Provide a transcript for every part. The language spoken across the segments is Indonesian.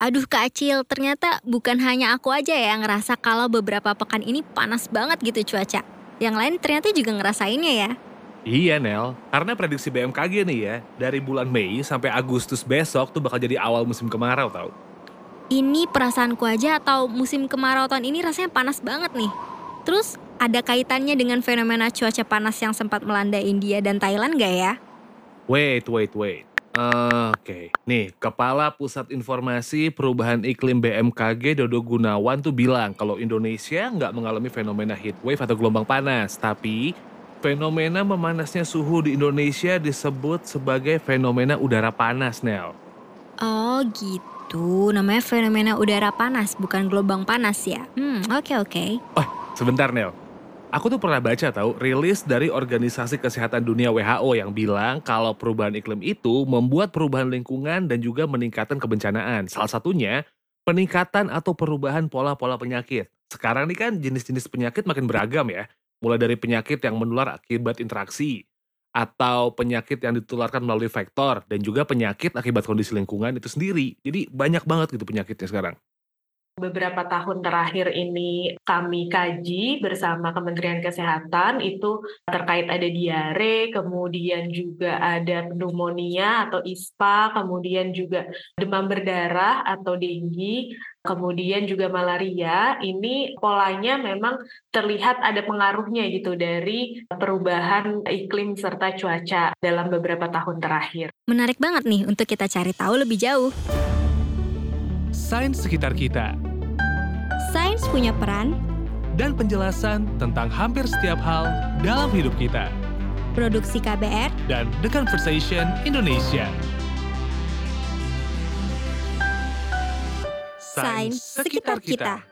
Aduh Kak Acil, ternyata bukan hanya aku aja ya yang ngerasa kalau beberapa pekan ini panas banget gitu cuaca. Yang lain ternyata juga ngerasainnya ya. Iya Nel, karena prediksi BMKG nih ya, dari bulan Mei sampai Agustus besok tuh bakal jadi awal musim kemarau tau. Ini perasaanku aja atau musim kemarau tahun ini rasanya panas banget nih. Terus ada kaitannya dengan fenomena cuaca panas yang sempat melanda India dan Thailand gak ya? Wait, wait, wait. Oke, nih Kepala Pusat Informasi Perubahan Iklim BMKG Dodo Gunawan tuh bilang kalau Indonesia nggak mengalami fenomena heat wave atau gelombang panas, tapi fenomena memanasnya suhu di Indonesia disebut sebagai fenomena udara panas, Nel. Oh gitu, namanya fenomena udara panas bukan gelombang panas ya. Hmm, oke oke. Oh, sebentar Nel. Aku tuh pernah baca tahu rilis dari Organisasi Kesehatan Dunia WHO yang bilang kalau perubahan iklim itu membuat perubahan lingkungan dan juga meningkatkan kebencanaan. Salah satunya peningkatan atau perubahan pola-pola penyakit. Sekarang nih kan jenis-jenis penyakit makin beragam ya. Mulai dari penyakit yang menular akibat interaksi, atau penyakit yang ditularkan melalui vektor, dan juga penyakit akibat kondisi lingkungan itu sendiri. Jadi banyak banget gitu penyakitnya sekarang beberapa tahun terakhir ini kami kaji bersama Kementerian Kesehatan itu terkait ada diare, kemudian juga ada pneumonia atau ISPA, kemudian juga demam berdarah atau denggi, kemudian juga malaria. Ini polanya memang terlihat ada pengaruhnya gitu dari perubahan iklim serta cuaca dalam beberapa tahun terakhir. Menarik banget nih untuk kita cari tahu lebih jauh. Sains sekitar kita punya peran dan penjelasan tentang hampir setiap hal dalam hidup kita. Produksi KBR dan The Conversation Indonesia. Sains sekitar kita.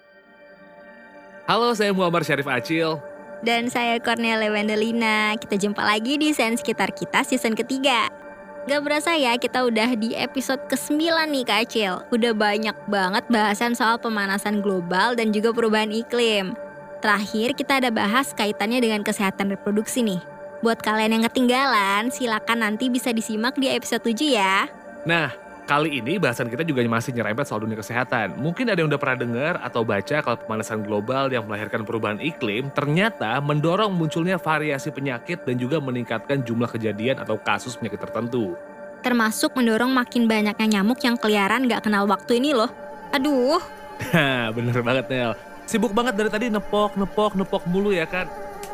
Halo, saya Muammar Syarif Acil. Dan saya Cornelia Wendelina. Kita jumpa lagi di Sains Sekitar Kita season ketiga. Gak berasa ya kita udah di episode ke-9 nih Kak Acil. Udah banyak banget bahasan soal pemanasan global dan juga perubahan iklim. Terakhir kita ada bahas kaitannya dengan kesehatan reproduksi nih. Buat kalian yang ketinggalan, silakan nanti bisa disimak di episode 7 ya. Nah, Kali ini bahasan kita juga masih nyerempet soal dunia kesehatan. Mungkin ada yang udah pernah dengar atau baca kalau pemanasan global yang melahirkan perubahan iklim ternyata mendorong munculnya variasi penyakit dan juga meningkatkan jumlah kejadian atau kasus penyakit tertentu. Termasuk mendorong makin banyaknya nyamuk yang keliaran gak kenal waktu ini loh. Aduh. Bener banget Nel. Sibuk banget dari tadi nepok, nepok, nepok mulu ya kan.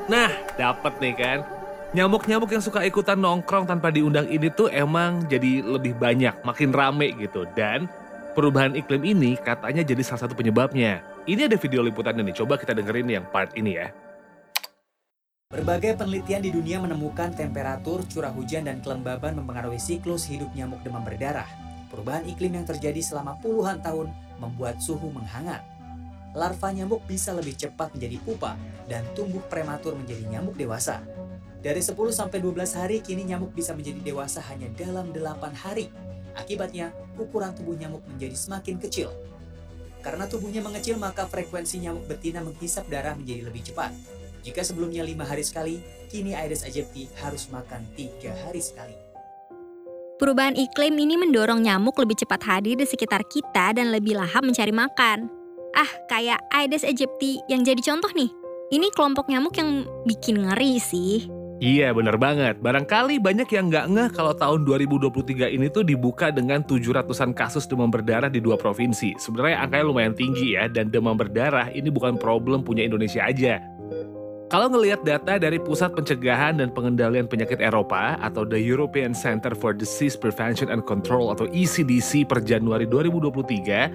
Nah, dapet nih kan. Nyamuk-nyamuk yang suka ikutan nongkrong tanpa diundang ini tuh emang jadi lebih banyak, makin rame gitu. Dan perubahan iklim ini katanya jadi salah satu penyebabnya. Ini ada video liputannya nih, coba kita dengerin yang part ini ya. Berbagai penelitian di dunia menemukan temperatur, curah hujan, dan kelembaban mempengaruhi siklus hidup nyamuk demam berdarah. Perubahan iklim yang terjadi selama puluhan tahun membuat suhu menghangat. Larva nyamuk bisa lebih cepat menjadi pupa dan tumbuh prematur menjadi nyamuk dewasa. Dari 10 sampai 12 hari kini nyamuk bisa menjadi dewasa hanya dalam 8 hari. Akibatnya, ukuran tubuh nyamuk menjadi semakin kecil. Karena tubuhnya mengecil, maka frekuensi nyamuk betina menghisap darah menjadi lebih cepat. Jika sebelumnya lima hari sekali, kini Aedes aegypti harus makan tiga hari sekali. Perubahan iklim ini mendorong nyamuk lebih cepat hadir di sekitar kita dan lebih lahap mencari makan. Ah, kayak Aedes aegypti yang jadi contoh nih. Ini kelompok nyamuk yang bikin ngeri sih. Iya bener banget, barangkali banyak yang nggak ngeh kalau tahun 2023 ini tuh dibuka dengan 700-an kasus demam berdarah di dua provinsi. Sebenarnya angkanya lumayan tinggi ya, dan demam berdarah ini bukan problem punya Indonesia aja. Kalau ngelihat data dari Pusat Pencegahan dan Pengendalian Penyakit Eropa atau The European Center for Disease Prevention and Control atau ECDC per Januari 2023,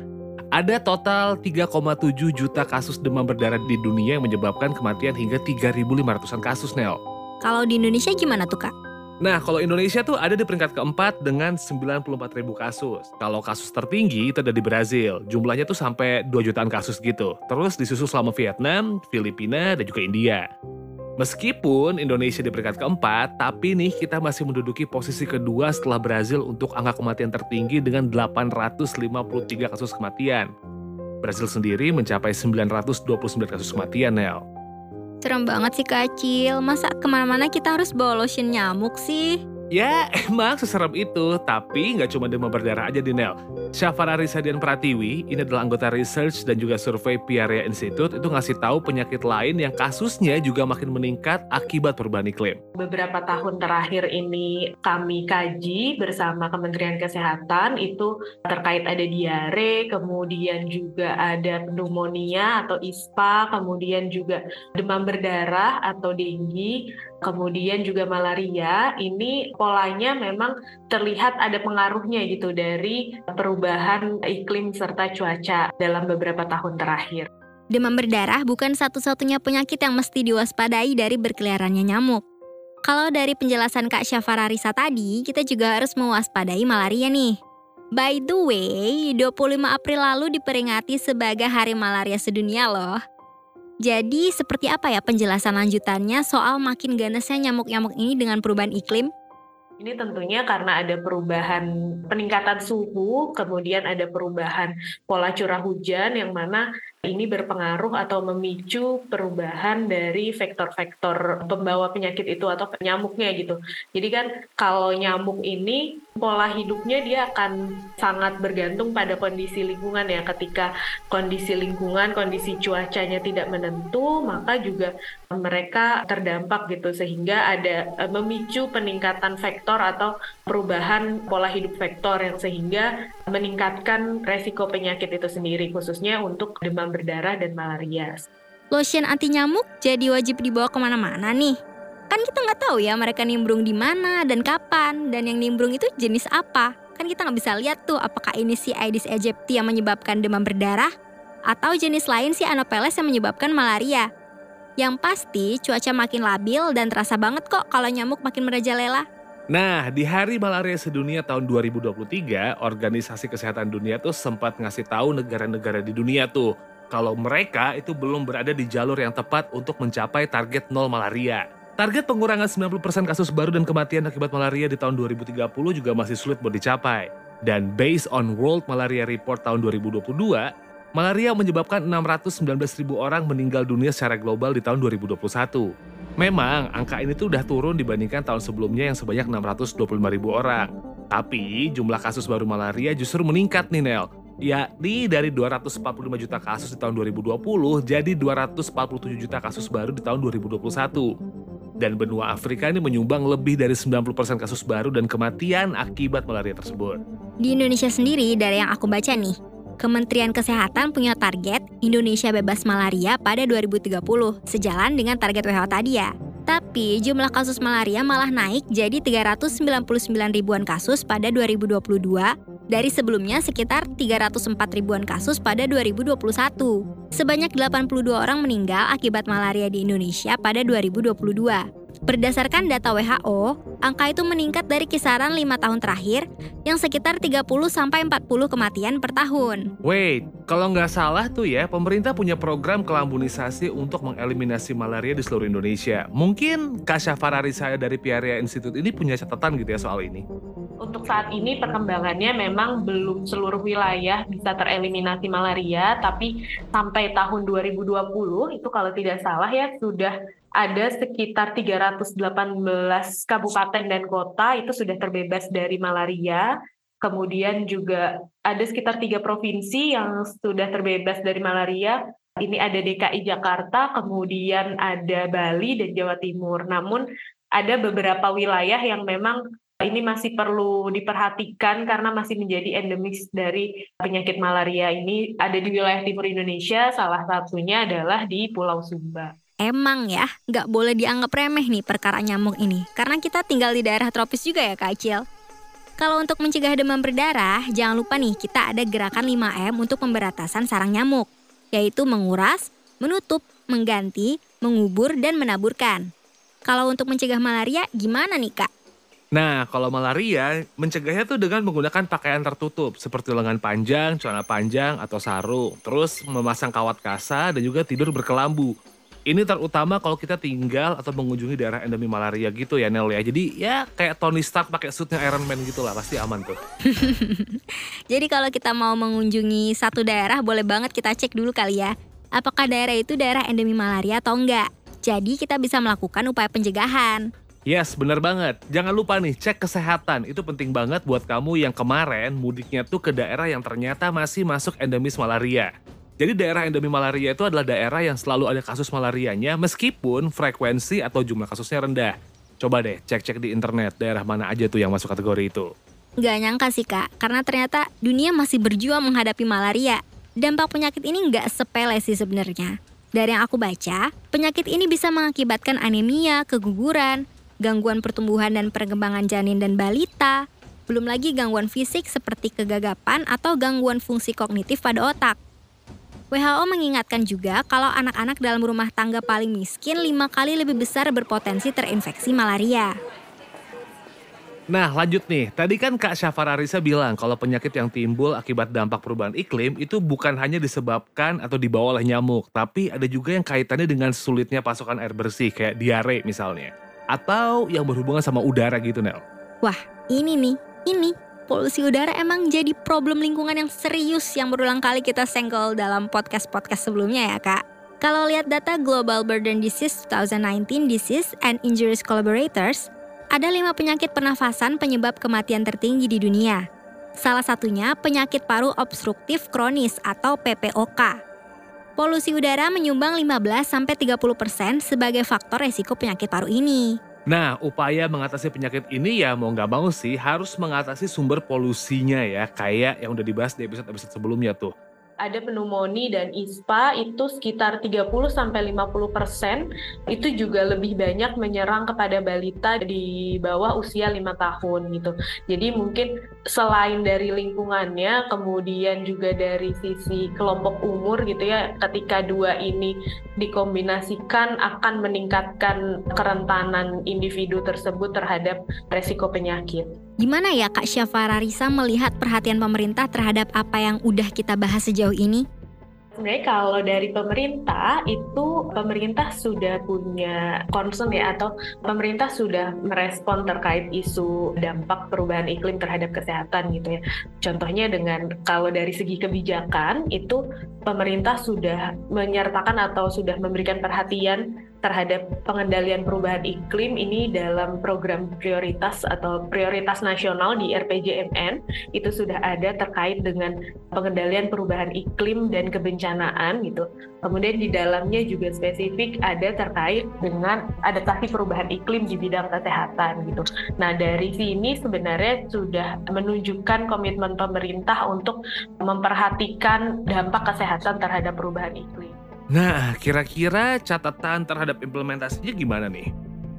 ada total 3,7 juta kasus demam berdarah di dunia yang menyebabkan kematian hingga 3.500an kasus, Nel. Kalau di Indonesia gimana tuh kak? Nah, kalau Indonesia tuh ada di peringkat keempat dengan 94 ribu kasus. Kalau kasus tertinggi itu ada di Brazil. Jumlahnya tuh sampai 2 jutaan kasus gitu. Terus disusul selama Vietnam, Filipina, dan juga India. Meskipun Indonesia di peringkat keempat, tapi nih kita masih menduduki posisi kedua setelah Brazil untuk angka kematian tertinggi dengan 853 kasus kematian. Brazil sendiri mencapai 929 kasus kematian, Nel. Serem banget sih kecil, masa ke mana-mana kita harus bawa lotion nyamuk sih? Ya, emang seserem itu, tapi nggak cuma demam berdarah aja Dinel. Syafara Risadian Pratiwi, ini adalah anggota research dan juga survei Piaria Institute, itu ngasih tahu penyakit lain yang kasusnya juga makin meningkat akibat perubahan iklim. Beberapa tahun terakhir ini kami kaji bersama Kementerian Kesehatan itu terkait ada diare, kemudian juga ada pneumonia atau ISPA, kemudian juga demam berdarah atau denggi, kemudian juga malaria, ini polanya memang terlihat ada pengaruhnya gitu dari perubahan iklim serta cuaca dalam beberapa tahun terakhir. Demam berdarah bukan satu-satunya penyakit yang mesti diwaspadai dari berkeliarannya nyamuk. Kalau dari penjelasan Kak Syafara Risa tadi, kita juga harus mewaspadai malaria nih. By the way, 25 April lalu diperingati sebagai Hari Malaria Sedunia loh. Jadi seperti apa ya penjelasan lanjutannya soal makin ganasnya nyamuk-nyamuk ini dengan perubahan iklim? Ini tentunya karena ada perubahan peningkatan suhu, kemudian ada perubahan pola curah hujan yang mana ini berpengaruh atau memicu perubahan dari vektor-vektor pembawa penyakit itu atau nyamuknya gitu. Jadi kan kalau nyamuk ini pola hidupnya dia akan sangat bergantung pada kondisi lingkungan ya. Ketika kondisi lingkungan, kondisi cuacanya tidak menentu, maka juga mereka terdampak gitu sehingga ada e, memicu peningkatan vektor atau perubahan pola hidup vektor yang sehingga meningkatkan resiko penyakit itu sendiri khususnya untuk demam demam berdarah dan malaria. Lotion anti nyamuk jadi wajib dibawa ke mana-mana nih. Kan kita nggak tahu ya mereka nimbrung di mana dan kapan, dan yang nimbrung itu jenis apa. Kan kita nggak bisa lihat tuh apakah ini si Aedes aegypti yang menyebabkan demam berdarah, atau jenis lain si Anopheles yang menyebabkan malaria. Yang pasti cuaca makin labil dan terasa banget kok kalau nyamuk makin merajalela. Nah, di Hari Malaria Sedunia tahun 2023, Organisasi Kesehatan Dunia tuh sempat ngasih tahu negara-negara di dunia tuh kalau mereka itu belum berada di jalur yang tepat untuk mencapai target nol malaria. Target pengurangan 90% kasus baru dan kematian akibat malaria di tahun 2030 juga masih sulit buat dicapai. Dan based on World Malaria Report tahun 2022, malaria menyebabkan 619 ribu orang meninggal dunia secara global di tahun 2021. Memang angka ini tuh udah turun dibandingkan tahun sebelumnya yang sebanyak 625 ribu orang. Tapi jumlah kasus baru malaria justru meningkat nih Nel yakni dari 245 juta kasus di tahun 2020 jadi 247 juta kasus baru di tahun 2021. Dan benua Afrika ini menyumbang lebih dari 90% kasus baru dan kematian akibat malaria tersebut. Di Indonesia sendiri, dari yang aku baca nih, Kementerian Kesehatan punya target Indonesia bebas malaria pada 2030, sejalan dengan target WHO tadi ya. Tapi jumlah kasus malaria malah naik jadi 399 ribuan kasus pada 2022 dari sebelumnya sekitar 304 ribuan kasus pada 2021. Sebanyak 82 orang meninggal akibat malaria di Indonesia pada 2022. Berdasarkan data WHO, angka itu meningkat dari kisaran lima tahun terakhir yang sekitar 30 sampai 40 kematian per tahun. Wait, kalau nggak salah tuh ya, pemerintah punya program kelambunisasi untuk mengeliminasi malaria di seluruh Indonesia. Mungkin Kak Syafara saya dari Piaria Institute ini punya catatan gitu ya soal ini. Untuk saat ini perkembangannya memang belum seluruh wilayah bisa tereliminasi malaria, tapi sampai tahun 2020 itu kalau tidak salah ya sudah ada sekitar 318 kabupaten dan kota itu sudah terbebas dari malaria. Kemudian juga ada sekitar tiga provinsi yang sudah terbebas dari malaria. Ini ada DKI Jakarta, kemudian ada Bali dan Jawa Timur. Namun ada beberapa wilayah yang memang ini masih perlu diperhatikan karena masih menjadi endemis dari penyakit malaria ini ada di wilayah timur Indonesia, salah satunya adalah di Pulau Sumba. Emang ya, nggak boleh dianggap remeh nih perkara nyamuk ini, karena kita tinggal di daerah tropis juga ya Kak Acil. Kalau untuk mencegah demam berdarah, jangan lupa nih kita ada gerakan 5M untuk pemberantasan sarang nyamuk, yaitu menguras, menutup, mengganti, mengubur, dan menaburkan. Kalau untuk mencegah malaria, gimana nih Kak? Nah, kalau malaria, mencegahnya tuh dengan menggunakan pakaian tertutup, seperti lengan panjang, celana panjang, atau sarung. Terus memasang kawat kasa dan juga tidur berkelambu. Ini terutama kalau kita tinggal atau mengunjungi daerah endemi malaria gitu ya Nel ya. Jadi ya kayak Tony Stark pakai suitnya Iron Man gitu lah, pasti aman tuh. Jadi kalau kita mau mengunjungi satu daerah boleh banget kita cek dulu kali ya. Apakah daerah itu daerah endemi malaria atau enggak. Jadi kita bisa melakukan upaya pencegahan. Yes, bener banget. Jangan lupa nih, cek kesehatan. Itu penting banget buat kamu yang kemarin mudiknya tuh ke daerah yang ternyata masih masuk endemis malaria. Jadi daerah endemi malaria itu adalah daerah yang selalu ada kasus malarianya meskipun frekuensi atau jumlah kasusnya rendah. Coba deh cek-cek di internet daerah mana aja tuh yang masuk kategori itu. Gak nyangka sih kak, karena ternyata dunia masih berjuang menghadapi malaria. Dampak penyakit ini nggak sepele sih sebenarnya. Dari yang aku baca, penyakit ini bisa mengakibatkan anemia, keguguran, gangguan pertumbuhan dan perkembangan janin dan balita, belum lagi gangguan fisik seperti kegagapan atau gangguan fungsi kognitif pada otak. WHO mengingatkan juga kalau anak-anak dalam rumah tangga paling miskin lima kali lebih besar berpotensi terinfeksi malaria. Nah lanjut nih, tadi kan Kak Syafara Risa bilang kalau penyakit yang timbul akibat dampak perubahan iklim itu bukan hanya disebabkan atau dibawa oleh nyamuk, tapi ada juga yang kaitannya dengan sulitnya pasokan air bersih kayak diare misalnya. Atau yang berhubungan sama udara gitu Nel. Wah ini nih, ini polusi udara emang jadi problem lingkungan yang serius yang berulang kali kita senggol dalam podcast-podcast sebelumnya ya kak. Kalau lihat data Global Burden Disease 2019 Disease and Injuries Collaborators, ada lima penyakit pernafasan penyebab kematian tertinggi di dunia. Salah satunya penyakit paru obstruktif kronis atau PPOK. Polusi udara menyumbang 15-30% sebagai faktor resiko penyakit paru ini. Nah, upaya mengatasi penyakit ini ya mau nggak mau sih harus mengatasi sumber polusinya ya, kayak yang udah dibahas di episode-episode sebelumnya tuh. Ada pneumonia dan ISPA itu sekitar 30 sampai 50 persen itu juga lebih banyak menyerang kepada balita di bawah usia lima tahun gitu. Jadi mungkin selain dari lingkungannya, kemudian juga dari sisi kelompok umur gitu ya, ketika dua ini dikombinasikan akan meningkatkan kerentanan individu tersebut terhadap resiko penyakit. Gimana ya Kak Syafara Risa melihat perhatian pemerintah terhadap apa yang udah kita bahas sejauh ini? Sebenarnya kalau dari pemerintah itu pemerintah sudah punya concern ya atau pemerintah sudah merespon terkait isu dampak perubahan iklim terhadap kesehatan gitu ya. Contohnya dengan kalau dari segi kebijakan itu pemerintah sudah menyertakan atau sudah memberikan perhatian terhadap pengendalian perubahan iklim ini dalam program prioritas atau prioritas nasional di RPJMN itu sudah ada terkait dengan pengendalian perubahan iklim dan kebencanaan gitu. Kemudian di dalamnya juga spesifik ada terkait dengan adaptasi perubahan iklim di bidang kesehatan gitu. Nah, dari sini sebenarnya sudah menunjukkan komitmen pemerintah untuk memperhatikan dampak kesehatan terhadap perubahan iklim. Nah, kira-kira catatan terhadap implementasinya gimana nih?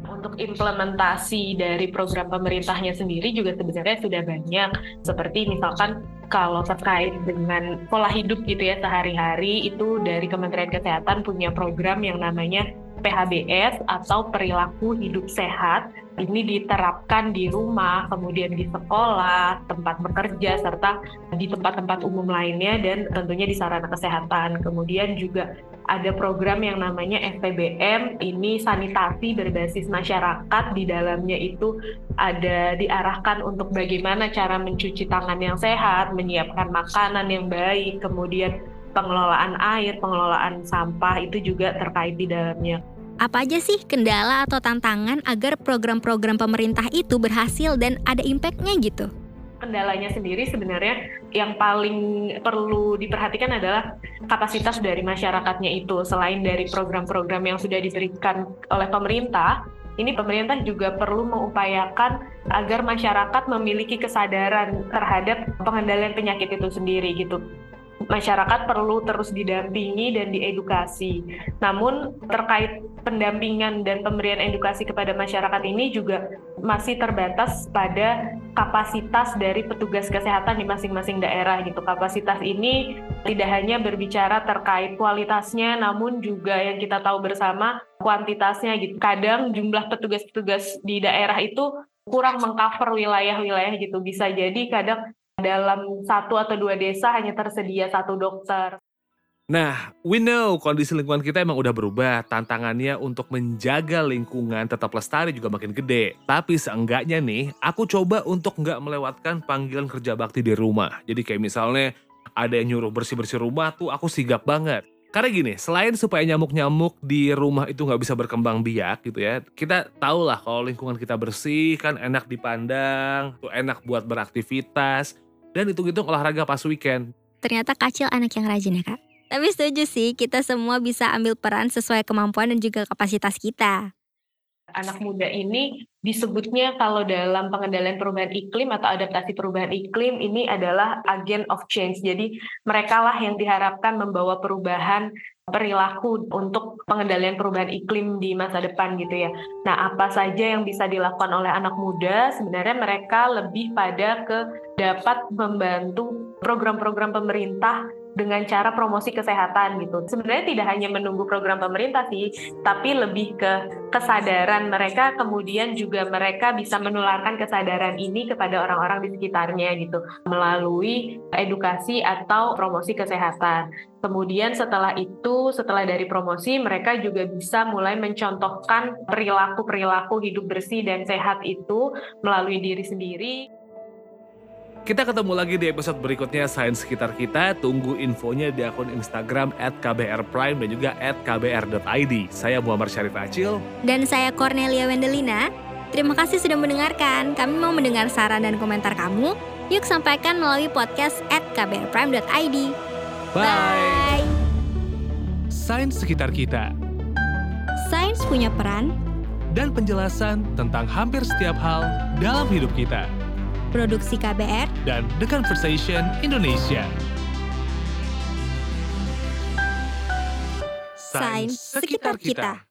Untuk implementasi dari program pemerintahnya sendiri juga sebenarnya sudah banyak. Seperti misalkan kalau terkait dengan pola hidup gitu ya sehari-hari itu dari Kementerian Kesehatan punya program yang namanya PHBS atau perilaku hidup sehat ini diterapkan di rumah, kemudian di sekolah, tempat bekerja, serta di tempat-tempat umum lainnya dan tentunya di sarana kesehatan. Kemudian juga ada program yang namanya FPBM, ini sanitasi berbasis masyarakat, di dalamnya itu ada diarahkan untuk bagaimana cara mencuci tangan yang sehat, menyiapkan makanan yang baik, kemudian pengelolaan air, pengelolaan sampah itu juga terkait di dalamnya. Apa aja sih kendala atau tantangan agar program-program pemerintah itu berhasil dan ada impactnya gitu? kendalanya sendiri sebenarnya yang paling perlu diperhatikan adalah kapasitas dari masyarakatnya itu. Selain dari program-program yang sudah diberikan oleh pemerintah, ini pemerintah juga perlu mengupayakan agar masyarakat memiliki kesadaran terhadap pengendalian penyakit itu sendiri gitu masyarakat perlu terus didampingi dan diedukasi. Namun terkait pendampingan dan pemberian edukasi kepada masyarakat ini juga masih terbatas pada kapasitas dari petugas kesehatan di masing-masing daerah gitu. Kapasitas ini tidak hanya berbicara terkait kualitasnya namun juga yang kita tahu bersama kuantitasnya gitu. Kadang jumlah petugas-petugas di daerah itu kurang mengcover wilayah-wilayah gitu. Bisa jadi kadang dalam satu atau dua desa hanya tersedia satu dokter. Nah, we know kondisi lingkungan kita emang udah berubah. Tantangannya untuk menjaga lingkungan tetap lestari juga makin gede. Tapi seenggaknya nih, aku coba untuk nggak melewatkan panggilan kerja bakti di rumah. Jadi kayak misalnya ada yang nyuruh bersih-bersih rumah tuh aku sigap banget. Karena gini, selain supaya nyamuk-nyamuk di rumah itu nggak bisa berkembang biak gitu ya, kita tahu lah kalau lingkungan kita bersih kan enak dipandang, tuh enak buat beraktivitas, dan hitung-hitung olahraga pas weekend. Ternyata Kacil anak yang rajin ya kak. Tapi setuju sih, kita semua bisa ambil peran sesuai kemampuan dan juga kapasitas kita. Anak muda ini disebutnya kalau dalam pengendalian perubahan iklim atau adaptasi perubahan iklim ini adalah agen of change. Jadi mereka lah yang diharapkan membawa perubahan perilaku untuk pengendalian perubahan iklim di masa depan gitu ya. Nah, apa saja yang bisa dilakukan oleh anak muda? Sebenarnya mereka lebih pada ke dapat membantu program-program pemerintah dengan cara promosi kesehatan gitu. Sebenarnya tidak hanya menunggu program pemerintah sih, tapi lebih ke kesadaran mereka kemudian juga mereka bisa menularkan kesadaran ini kepada orang-orang di sekitarnya gitu melalui edukasi atau promosi kesehatan. Kemudian setelah itu, setelah dari promosi, mereka juga bisa mulai mencontohkan perilaku-perilaku hidup bersih dan sehat itu melalui diri sendiri. Kita ketemu lagi di episode berikutnya Sains Sekitar Kita. Tunggu infonya di akun Instagram at KBR Prime dan juga at kbr.id. Saya Muhammad Syarif Acil. Dan saya Cornelia Wendelina. Terima kasih sudah mendengarkan. Kami mau mendengar saran dan komentar kamu. Yuk sampaikan melalui podcast at kbrprime.id. Bye. Bye. Sains Sekitar Kita. Sains punya peran Dan penjelasan tentang hampir setiap hal dalam hidup kita. Produksi KBR Dan The Conversation Indonesia. Sains Sekitar Kita.